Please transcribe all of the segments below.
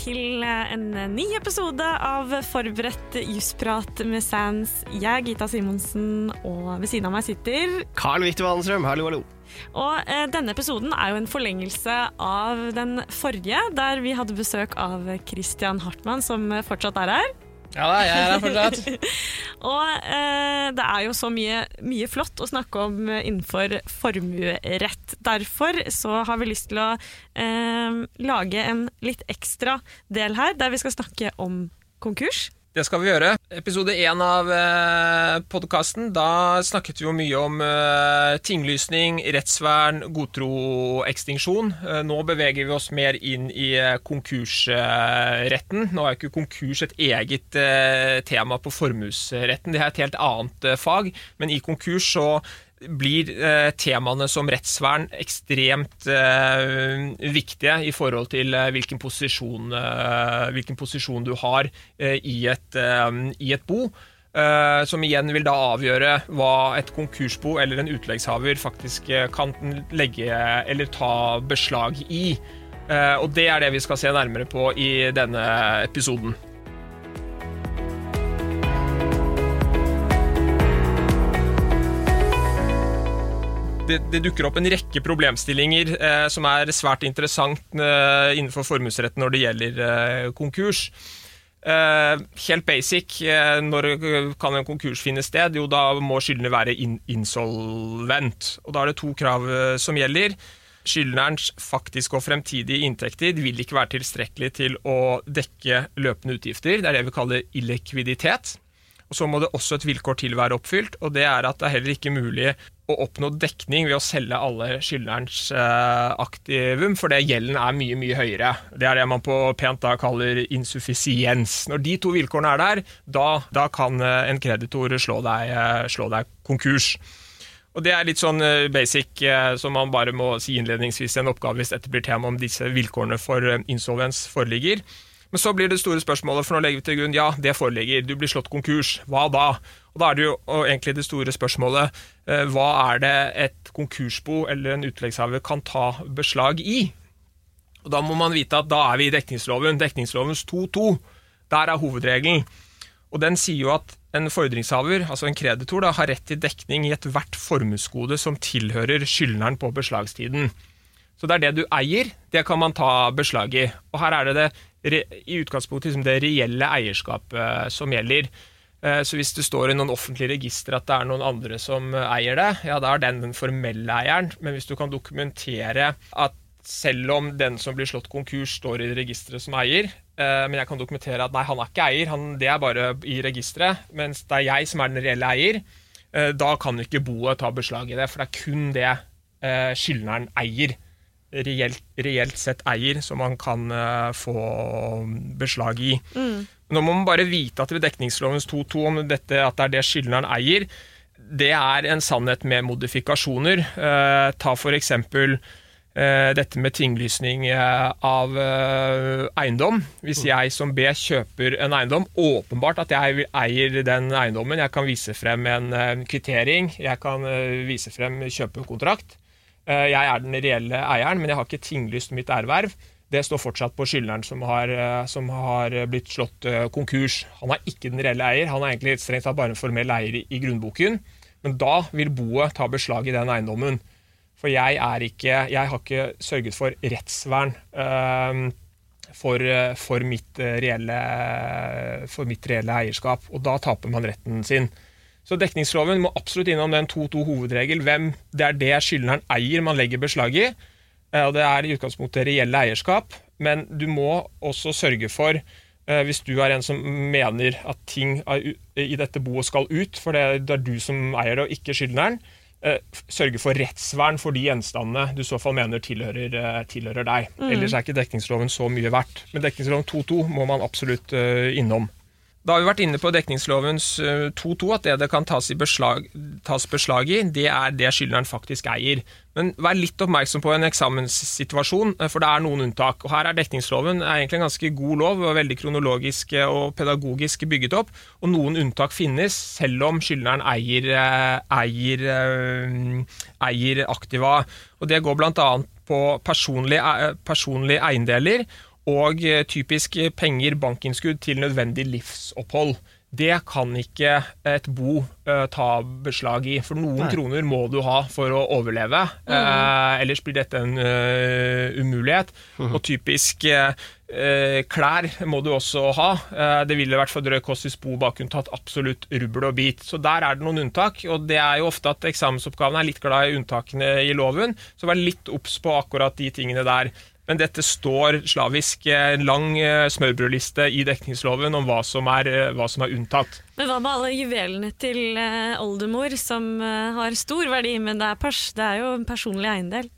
til en ny episode av Forberedt jusprat med Sands. Jeg er Gita Simonsen, og ved siden av meg sitter Carl Viktor Wallenstrøm, hallo, hallo. Og eh, denne episoden er jo en forlengelse av den forrige, der vi hadde besøk av Christian Hartmann, som fortsatt er her. Ja da, jeg er her fortsatt. og eh, det er jo så mye, mye, flott å snakke om innenfor formuerett. Derfor så har vi lyst til å eh, lage en litt ekstra del her, der vi skal snakke om konkurs. Det skal vi gjøre. Episode én av eh, podkasten, da snakket vi jo mye om eh, tinglysning, rettsvern, godtroekstinksjon. Eh, nå beveger vi oss mer inn i eh, konkursretten. Nå er ikke konkurs et eget eh, tema på formuesretten, det er et helt annet fag. Men i konkurs så blir eh, temaene som rettsvern ekstremt eh, viktige i forhold til eh, hvilken, posisjon, eh, hvilken, posisjon, du har eh, i et, eh, i, et, bo. som igjen vil da avgjøre hva et konkursbo eller en utleggshaver faktisk kan legge eller ta beslag i. og det er det vi skal se nærmere på i denne episoden. Det, det, dukker opp en rekke problemstillinger eh, som er svært interessant eh, innenfor formuesretten når det gjelder eh, konkurs. Eh, helt basic, eh, når kan en konkurs finne sted? Jo, da må skyldner være in insolvent. Og Da er det to krav eh, som gjelder. Skyldnerens faktiske og fremtidige inntekter vil ikke være tilstrekkelig til å dekke løpende utgifter. Det er det vi kaller illikviditet. Og Så må det også et vilkår til være oppfylt, og det er at det er heller ikke mulig å oppnå dekning ved å selge alle skyldnerens eh, aktivum, for det gjelden er mye, mye høyere. Det er det man på pent da kaller insuffisiens. Når de to vilkårene er der, da, da kan eh, en kreditor slå deg, eh, slå deg, konkurs. Og Det er litt sånn basic som man bare må si innledningsvis i en oppgave hvis dette blir tema om disse vilkårene for insolvens foreligger. Men så blir det store spørsmålet, for nå legger vi til grunn ja, det foreligger, du blir slått konkurs. Hva da? Og Da er det jo egentlig det store spørsmålet eh, hva er det et konkursbo eller en utleggshaver kan ta beslag i? Og Da må man vite at da er vi i dekningsloven. Dekningslovens 2.2. Der er hovedregelen. Og Den sier jo at en fordringshaver, altså en kreditor, da, har rett til dekning i ethvert formuesgode som tilhører skyldneren på beslagstiden. Så det er det du eier, det kan man ta beslag i. Og her er det, det i utgangspunktet liksom det reelle eierskapet som gjelder. Eh, så hvis det står i noen offentlige registre at det er noen andre som eh, eier det, ja, da er den den formelle eieren. Men hvis du kan dokumentere at selv om den som blir slått konkurs, står i registeret som eier, eh, men jeg kan dokumentere at nei, han er ikke eier, han, det er bare i registeret, mens det er jeg som er den reelle eier, da kan ikke boet ta beslag i det, for det er kun det skyldneren eier. Reelt, reelt, sett eier, som man kan få beslag i. Mm. Nå må man bare vite at ved dekningslovens 2.2 om dette at det er det skyldneren eier, det er en sannhet med modifikasjoner. Eh, ta eksempel eh, dette med tinglysning eh, av eh, eiendom. Hvis mm. jeg som B kjøper en eiendom, åpenbart at jeg eier den eiendommen. Jeg kan vise frem en eh, kvittering, jeg kan eh, vise frem kjøpekontrakt. Jeg er den reelle eieren, men jeg har ikke tinglyst mitt erverv det står fortsatt på skyldneren som har, eh, som har, blitt slått eh, konkurs. Han er ikke den reelle eier, han er egentlig strengt tatt bare en formell eier i grunnboken. Men da vil boet ta beslag i den eiendommen. For jeg, ikke, jeg har ikke sørget for rettsvern uh, for, for, mitt reelle, for, mitt reelle, eierskap. Og da taper man retten sin. Så dekningsloven må absolutt innom den 2-2 hovedregel. Hvem det er det skyldneren eier man legger beslag i. Eh, og Det er i utgangspunktet reelle eierskap, men du må også sørge for eh, hvis du er en som mener at ting i dette boet skal ut, for det er du som eier det, og ikke skyldneren, eh, sørge for rettsvern for de gjenstandene du i så fall mener tilhører, tilhører deg. Mm. Ellers er ikke dekningsloven så mye verdt. Men dekningsloven 2.2 må man absolutt innom. Da har vi vært inne på dekningslovens 2.2, eh, at det det kan tas, beslag, tas, beslag i, det er det skyldneren faktisk eier. Men vær litt oppmerksom på en eksamenssituasjon, eh, for det er noen unntak. Og Her er dekningsloven er egentlig en ganske god lov, og veldig kronologisk eh, og pedagogisk bygget opp. Og noen unntak finnes, selv om skyldneren eier, eier, eier aktiva. Og Det går bl.a. på personlige, personlige eiendeler og eh, typisk penger, bankinnskudd, til nødvendig livsopphold. Det kan ikke et bo uh, ta beslag i, for noen Nei. kroner må du ha for å overleve. Mm. Uh, ellers blir dette en uh, umulighet. Mm. Og typisk klær må du også ha. det ville vært for drøy kost hvis bo bare kunne tatt absolutt rubbel og bit. Så der er det noen unntak, og det er jo ofte at eksamensoppgavene er litt glad i unntakene i loven. Så vær litt obs på akkurat de tingene der. Men dette står slavisk en lang eh, smørbrødliste i dekningsloven om hva som, er, eh, hva som er unntatt. Men hva med alle juvelene til eh, oldemor som har stor verdi, men det er, pers det er jo en personlig eiendel?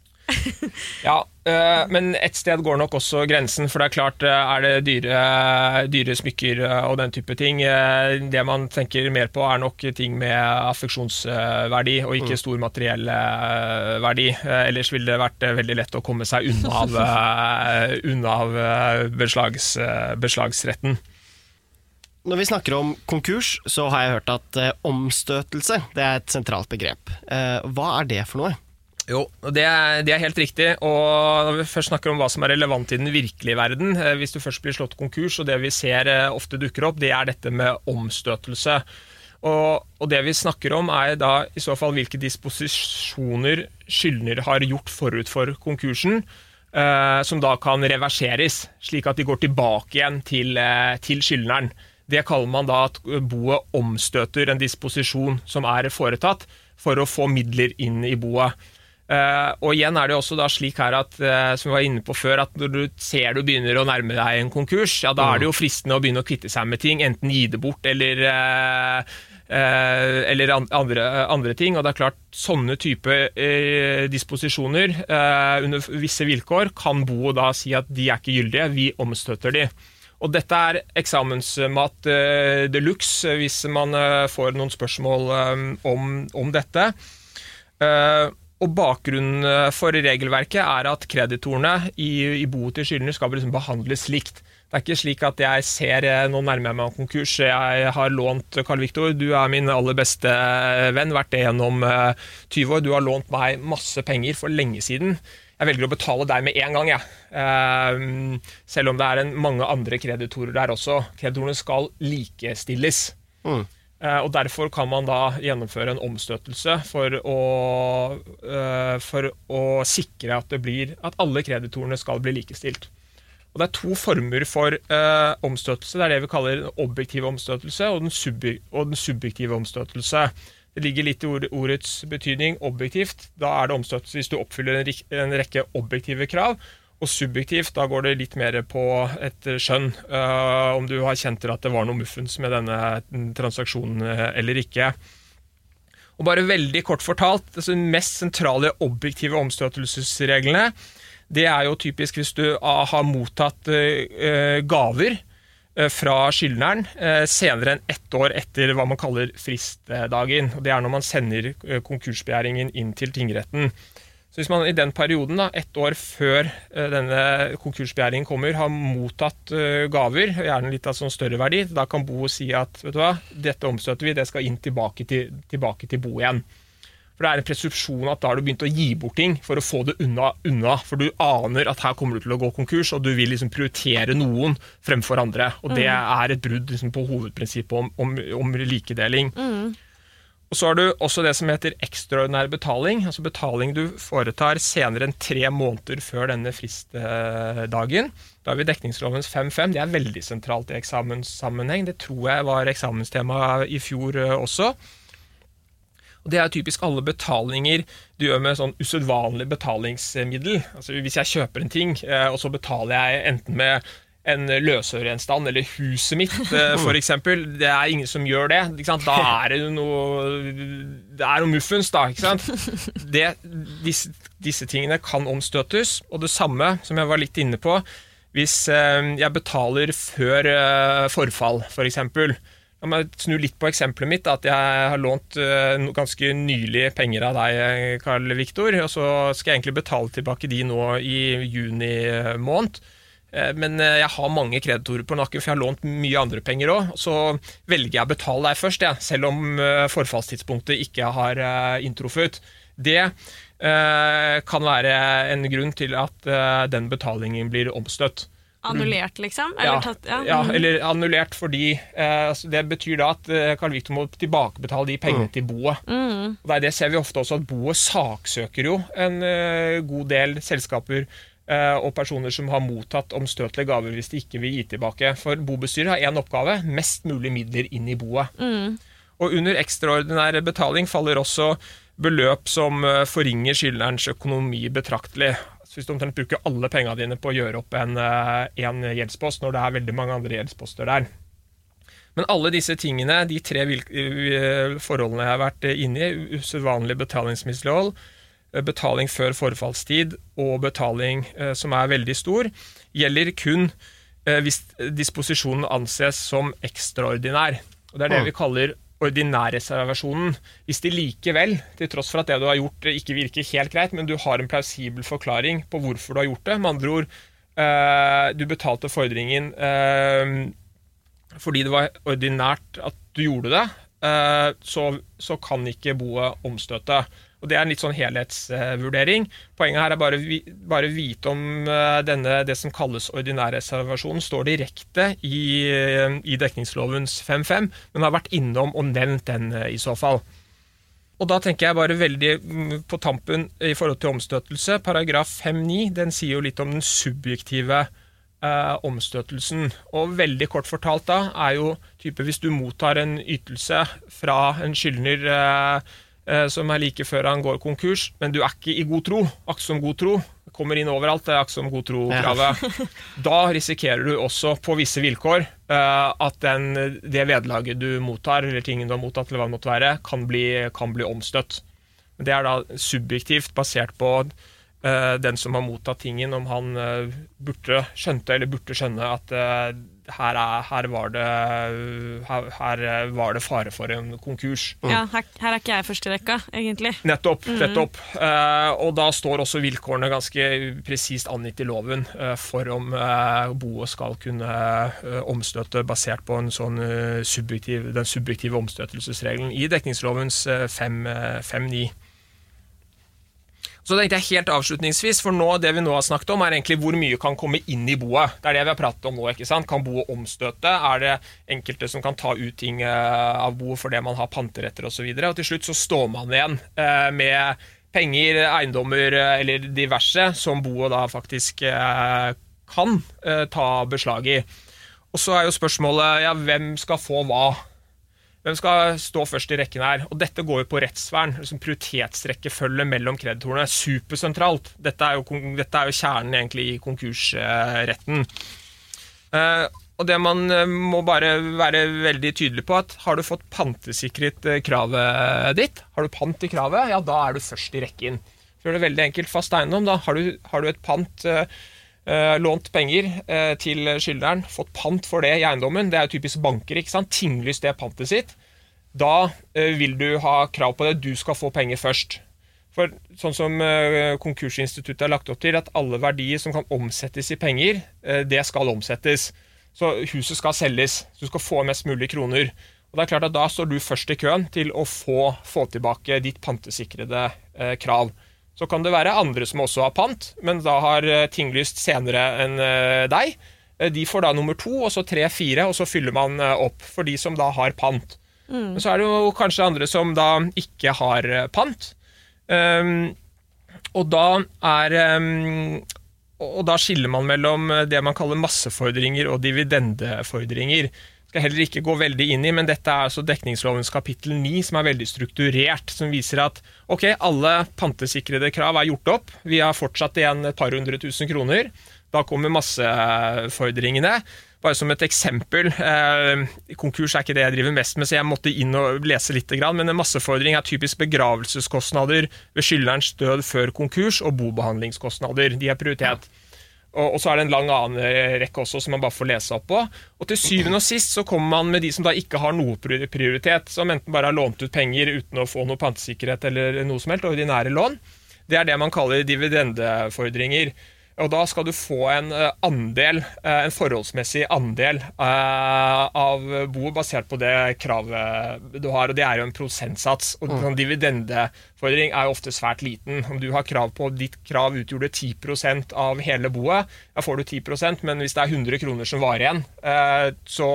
ja, øh, men et sted går nok også grensen, for det er klart eh, er det dyre, dyre, smykker eh, og den type ting. Det man tenker mer på, er nok ting med affeksjonsverdi, og ikke mm. stor materiell verdi. Ellers ville det vært veldig lett å komme seg unna av, unna av beslags, beslagsretten. Når vi snakker om konkurs, så har jeg hørt at eh, omstøtelse det er et sentralt begrep. Eh, hva er det for noe? Jo, det er, det er, helt riktig. Og når vi først snakker om hva som er relevant i den virkelige verden, eh, hvis du først blir slått konkurs, og det vi ser eh, ofte dukker opp, det er dette med omstøtelse. Og, og, det vi snakker om, er da i så fall hvilke disposisjoner skyldner har gjort forut for konkursen, eh, som da kan reverseres, slik at de går tilbake igjen til, eh, til skyldneren. Det kaller man da at boet omstøter en disposisjon som er foretatt, for å få midler inn i boet. Uh, og igjen er det også da slik her at, uh, som vi var inne på før, at når du ser du begynner å nærme deg en konkurs, ja da er det jo fristende å begynne å kvitte seg med ting, enten gi det bort eller uh, eller andre, andre, ting. Og det er klart, sånne type disposisjoner under visse vilkår kan bo da si at de er ikke gyldige, vi omstøter de. Og dette er eksamensmat de luxe hvis man får noen spørsmål om, om dette. Og Bakgrunnen eh, for regelverket er at kreditorene i, i boet til skyldner skal liksom behandles likt. Det er ikke slik at jeg ser eh, nå nærmer jeg meg en konkurs, jeg har lånt Karl Viktor, du er min aller beste eh, venn, vært det gjennom 20 år, du har lånt meg masse penger for lenge siden. Jeg velger å betale deg med en gang, jeg. Ja. Selv om det er mange andre kreditorer der også. Kreditorene skal likestilles. Mm. Eh, og Derfor kan man da gjennomføre en omstøtelse for å, eh, for å sikre at, blir, at, alle kreditorene skal bli likestilt. Og Det er to former for uh, omstøtelse. Det er det vi kaller objektiv omstøtelse og den, og den, subjektive omstøtelse. Det ligger litt i ordets betydning objektivt. Da er det omstøtelse hvis du oppfyller en rekke objektive krav. Og subjektivt, da går det litt mer på et skjønn. Uh, om du har kjent til at det var noe muffens med denne transaksjonen uh, eller ikke. Og bare veldig kort fortalt, altså De mest sentrale objektive omstøtelsesreglene det er jo typisk hvis du har mottatt gaver fra skyldneren senere enn ett år etter hva man kaller fristdagen. Det er når man sender konkursbegjæringen inn til tingretten. Så Hvis man i den perioden, da, ett år før uh, denne konkursbegjæringen kommer, har mottatt uh, gaver, gjerne litt av sånn større verdi, da kan bo si at vet du hva, dette omstøter vi, det skal inn tilbake til, tilbake til bo igjen. For Det er en presupsjon at da har du begynt å gi bort ting for å få det unna, unna. For du aner at her kommer du til å gå konkurs, og du vil liksom prioritere noen fremfor andre. Og det mm. er et brudd liksom, på hovedprinsippet om, om, om likedeling. Mm. Og Så har du også det som heter ekstraordinær betaling, altså betaling du foretar senere enn tre måneder før denne fristdagen. Da har vi dekningslovens 5-5. Det er veldig sentralt i eksamenssammenheng. Det tror jeg var eksamenstema i fjor eh, også. Og Det er typisk alle betalinger du gjør med sånn usedvanlig betalingsmiddel. Altså Hvis jeg kjøper en ting, eh, og så betaler jeg enten med en løsøregjenstand, eller huset mitt eh, f.eks. Det er ingen som gjør det. Da er det noe Det er noe muffens, da. Det, disse, disse, tingene kan omstøtes. Og det samme, som jeg var litt inne på, hvis eh, jeg betaler før eh, forfall, f.eks. For La meg snu litt på eksempelet mitt. At jeg har lånt ganske nylig penger av deg, Karl Viktor. Og så skal jeg egentlig betale tilbake de nå i juni måned. Eh, men eh, jeg har mange kreditorer på nakken, for jeg har lånt mye andre penger òg. Så velger jeg å betale deg først, ja, selv om eh, forfallstidspunktet ikke har inntruffet. Det kan være en grunn til at den betalingen blir omstøtt. Annullert, liksom? Ja, tatt, ja, ja, eller annullert fordi eh, altså Det betyr da at eh, Carl Victor må tilbakebetale de pengene til boet. Mm. Det, er det ser vi ofte også, at boet saksøker jo en eh, god del selskaper eh, og personer som har mottatt omstøtelige gaver hvis de ikke vil gi tilbake. For bobestyret har én oppgave mest mulig midler inn i boet. Mm. Og under ekstraordinær betaling faller også beløp som eh, forringer skyldnerens økonomi betraktelig. Så hvis du omtrent bruker alle pengene dine på å gjøre opp en, eh, en gjeldspost, når det er veldig mange andre gjeldsposter der. Men alle disse tingene, de tre eh, forholdene jeg har vært inne i, usedvanlig betalingsmislighold, eh, betaling før forfallstid og betaling eh, som er veldig stor, gjelder kun eh, hvis disposisjonen anses som ekstraordinær. Og Det er det Mm. vi kaller ordinærreservasjonen. Hvis de likevel, til tross for at det du har gjort ikke virker helt greit, men du har en plausibel forklaring på hvorfor du har gjort det, med andre ord, eh, du betalte fordringen eh, fordi det var ordinært at du gjorde det, eh, så, så kan ikke boet omstøte. Og Det er en litt sånn helhetsvurdering. Poenget her er bare, bare vite om eh, denne, det som kalles ordinærreservasjonen, står direkte i, eh, i dekningslovens 5.5, men har vært innom og nevnt den eh, i så fall. Og da tenker jeg bare veldig mm, på tampen i forhold til omstøtelse. Paragraf 5.9 den sier jo litt om den subjektive eh, omstøtelsen. Og veldig kort fortalt da er jo type hvis du mottar en ytelse fra en skyldner eh, som er like før han går konkurs, men du er ikke i god tro, Aksom god tro, kommer inn overalt, det er aksom god tro-kravet. Da risikerer du også på visse vilkår eh, at den, det vederlaget du mottar, eller tingen du har mottatt, eller hva det måtte være, kan bli, kan bli omstøtt. Det er da subjektivt basert på eh, den som har mottatt tingen, om han eh, burde skjønte eller burde skjønne at eh, her, er, her, var det, her, her var det fare for en konkurs. Ja, her, her er ikke jeg først i rekka, egentlig. Nettopp. nettopp. Uh, og da står også vilkårene ganske presist angitt i loven uh, for om uh, boet skal kunne omstøte basert på en sånn subjektiv, den subjektive omstøtelsesregelen i dekningslovens eh, 5.9. Så tenkte jeg helt avslutningsvis, for nå, det vi nå har snakket om, er egentlig hvor mye kan komme inn i boet. Det er det vi har pratet om nå. ikke sant? Kan boet omstøte? Er det enkelte som kan ta ut ting eh, av boet fordi man har panteretter osv.? Og, så og til slutt så står man igjen eh, med penger, eiendommer eh, eller diverse som boet da faktisk kan ta beslag i. Og så er jo spørsmålet ja, hvem skal få hva? Hvem skal stå først i rekken her? Og Dette går jo på rettsvern. liksom Prioritetsrekkefølge mellom kreditorene. Supersentralt. Dette er, jo, dette er jo kjernen egentlig i konkursretten. Eh, og det man eh, må bare være veldig tydelig på, at har du fått pantesikret eh, kravet ditt, har du pant i kravet, ja, da er du først i rekken. Gjør det veldig enkelt fast eiendom. Da har du, har du et pant lånt penger eh, til skyldneren, fått pant for det i eiendommen, det er jo typisk banker, ikke sant, tinglyst det pantet sitt, da eh, vil du ha krav på det, du skal få penger først. For sånn som eh, Konkursinstituttet har lagt opp til, at alle verdier som kan omsettes i penger, eh, det skal omsettes. Så huset skal selges, du skal få mest mulig kroner. Og det er klart at Da står du først i køen til å få, få tilbake ditt pantesikrede eh, krav. Så kan det være andre som også har pant, men da har eh, tinglyst senere enn eh, deg. Eh, De får da nummer to, og så tre, fire, og så fyller man opp for de som da har pant. Men så er det jo kanskje andre som da ikke har pant. Um, og da er um, Og da skiller man mellom det man kaller massefordringer og dividendefordringer. Skal heller ikke gå veldig inn i, men dette er altså dekningslovens kapittel 9, som er veldig strukturert, som viser at ok, alle pantesikrede krav er gjort opp, vi har fortsatt igjen et par hundre tusen kroner. Da kommer massefordringene. Bare som et eksempel, eh, konkurs er ikke det jeg driver mest med, så jeg måtte inn og lese litt, men en massefordring er typisk begravelseskostnader ved skyldnerens død før konkurs og bobehandlingskostnader. De er prioritet. Og, og så er det en lang annen rekke også som man bare får lese opp på. Og til syvende og sist så kommer man med de som da ikke har noe prioritet, som enten bare har lånt ut penger uten å få noe pantesikkerhet eller noe som helst, ordinære lån. Det er det man kaller dividendefordringer. Og da skal du få en eh, andel, eh, en forholdsmessig andel eh, av boet basert på det kravet du har, og det er jo en prosentsats. Og en dividendefordring er jo ofte svært liten. Om du har krav på ditt krav utgjorde 10% av hele boet, da får du 10% men hvis det er 100 kroner som varer igjen, så,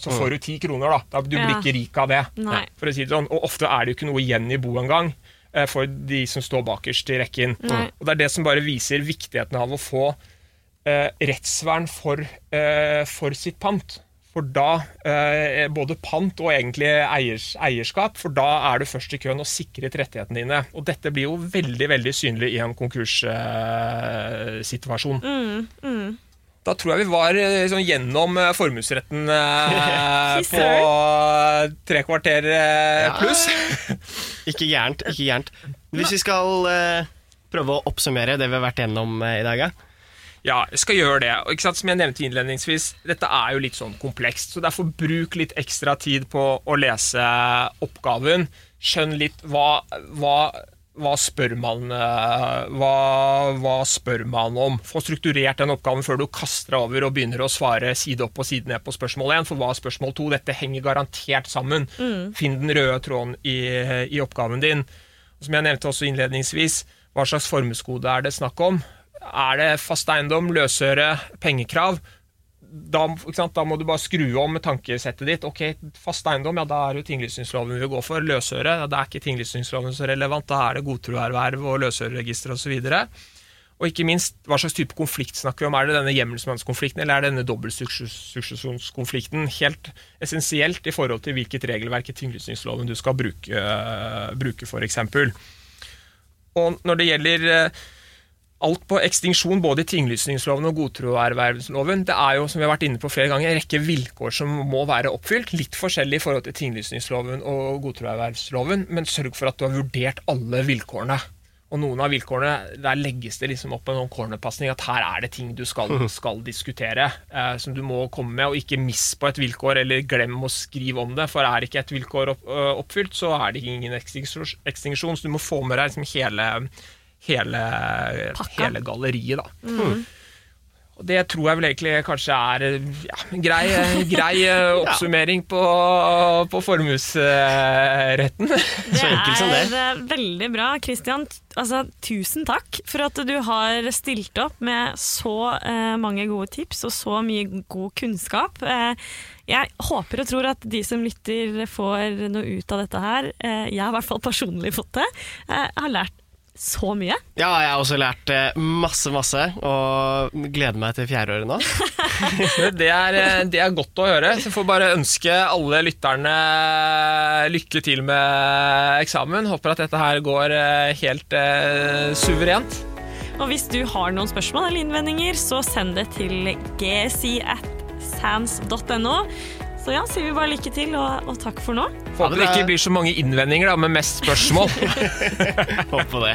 så får du 10 kroner, da. du blir ikke rik av det, Nei. for å si det sånn. Og ofte er det jo ikke noe igjen i boet engang for de som står bakerst i rekken. Nei. Og Det er det som bare viser viktigheten av å få eh, rettsvern for, eh, for sitt pant. For da, eh, både pant og egentlig eiers, eierskap, for da er du først i køen og sikret rettighetene dine. Og dette blir jo veldig veldig synlig i en konkurssituasjon. Da tror jeg vi var eh, sånn, gjennom eh, formuesretten eh, på tre kvarter eh, Ja. pluss. Ikke gærent. ikke gærent. Hvis vi skal eh, prøve å oppsummere det vi har vært gjennom eh, i dag, ja. Ja, jeg skal gjøre det. Og som jeg nevnte innledningsvis, dette er jo litt sånn komplekst, så derfor bruk litt ekstra tid på å lese oppgaven. Skjønn litt hva, hva, hva spør man eh, hva, hva spør man om? Få strukturert den oppgaven før du kaster deg over og begynner å svare side opp og side ned på spørsmål 1. For hva er spørsmål 2? Dette henger garantert sammen. Finn den røde tråden i, i oppgaven din. Som jeg nevnte også innledningsvis, hva slags formeskode er det snakk om? Er det fast eiendom, løsøre, pengekrav? Da, da må du bare skru om tankesettet ditt. Ok, Fast eiendom, ja, da er det tinglysningsloven vi vil gå for. Løsøre, ja, da er ikke tinglysningsloven så relevant. Da er det godtroerverv og løsøreregister osv. Og, ikke minst, hva slags type konflikt snakker vi om? Er det denne hjemmelsmannskonflikten eller er det denne dobbeltsuksesjonskonflikten? Helt essensielt i forhold til hvilket regelverk i tinglysningsloven du skal bruke, uh, bruke f.eks. Og når det gjelder eh, alt på ekstinksjon, både i tinglysningsloven og godtroervervelsesloven. det er jo, som vi har vært inne på flere ganger, en rekke vilkår som må være oppfylt. Litt forskjellig i forhold til tinglysningsloven og godtroervervelsesloven, men sørg for at du har vurdert alle vilkårene. Og noen av vilkårene, der legges det liksom opp en cornerpasning at her er det ting du skal, skal diskutere, eh, som du må komme med, og ikke miss på et vilkår, eller glem å skrive om det, for er ikke et vilkår opp, oppfylt, så er det ingen ekstinksjon, så du må få med deg liksom hele hele, hele galleriet, da. Og det tror jeg vel egentlig kanskje er ja, grei, grei eh, oppsummering på, på formuesretten. Det Så enkelt som det. er eh, veldig bra. Christian, altså, tusen takk for at du har stilt opp med så eh, mange gode tips og så mye god kunnskap. Eh, jeg håper og tror at de som lytter får noe ut av dette her. Eh, jeg har i hvert fall personlig fått det. Eh, Jeg har lært så mye. Ja, jeg har også lært eh, masse, masse, og gleder meg til fjerdeåret nå. Det er, eh, det er godt å høre. Så jeg får bare ønske alle lytterne lykke til med eksamen. Håper at dette her går eh, helt eh, suverent. Og hvis du har noen spørsmål eller innvendinger, så send det til gsi at sans.no. Så ja, sier vi bare lykke til, og, og takk for nå. Håper det ikke blir så mange innvendinger, da, men mest spørsmål. Håper det.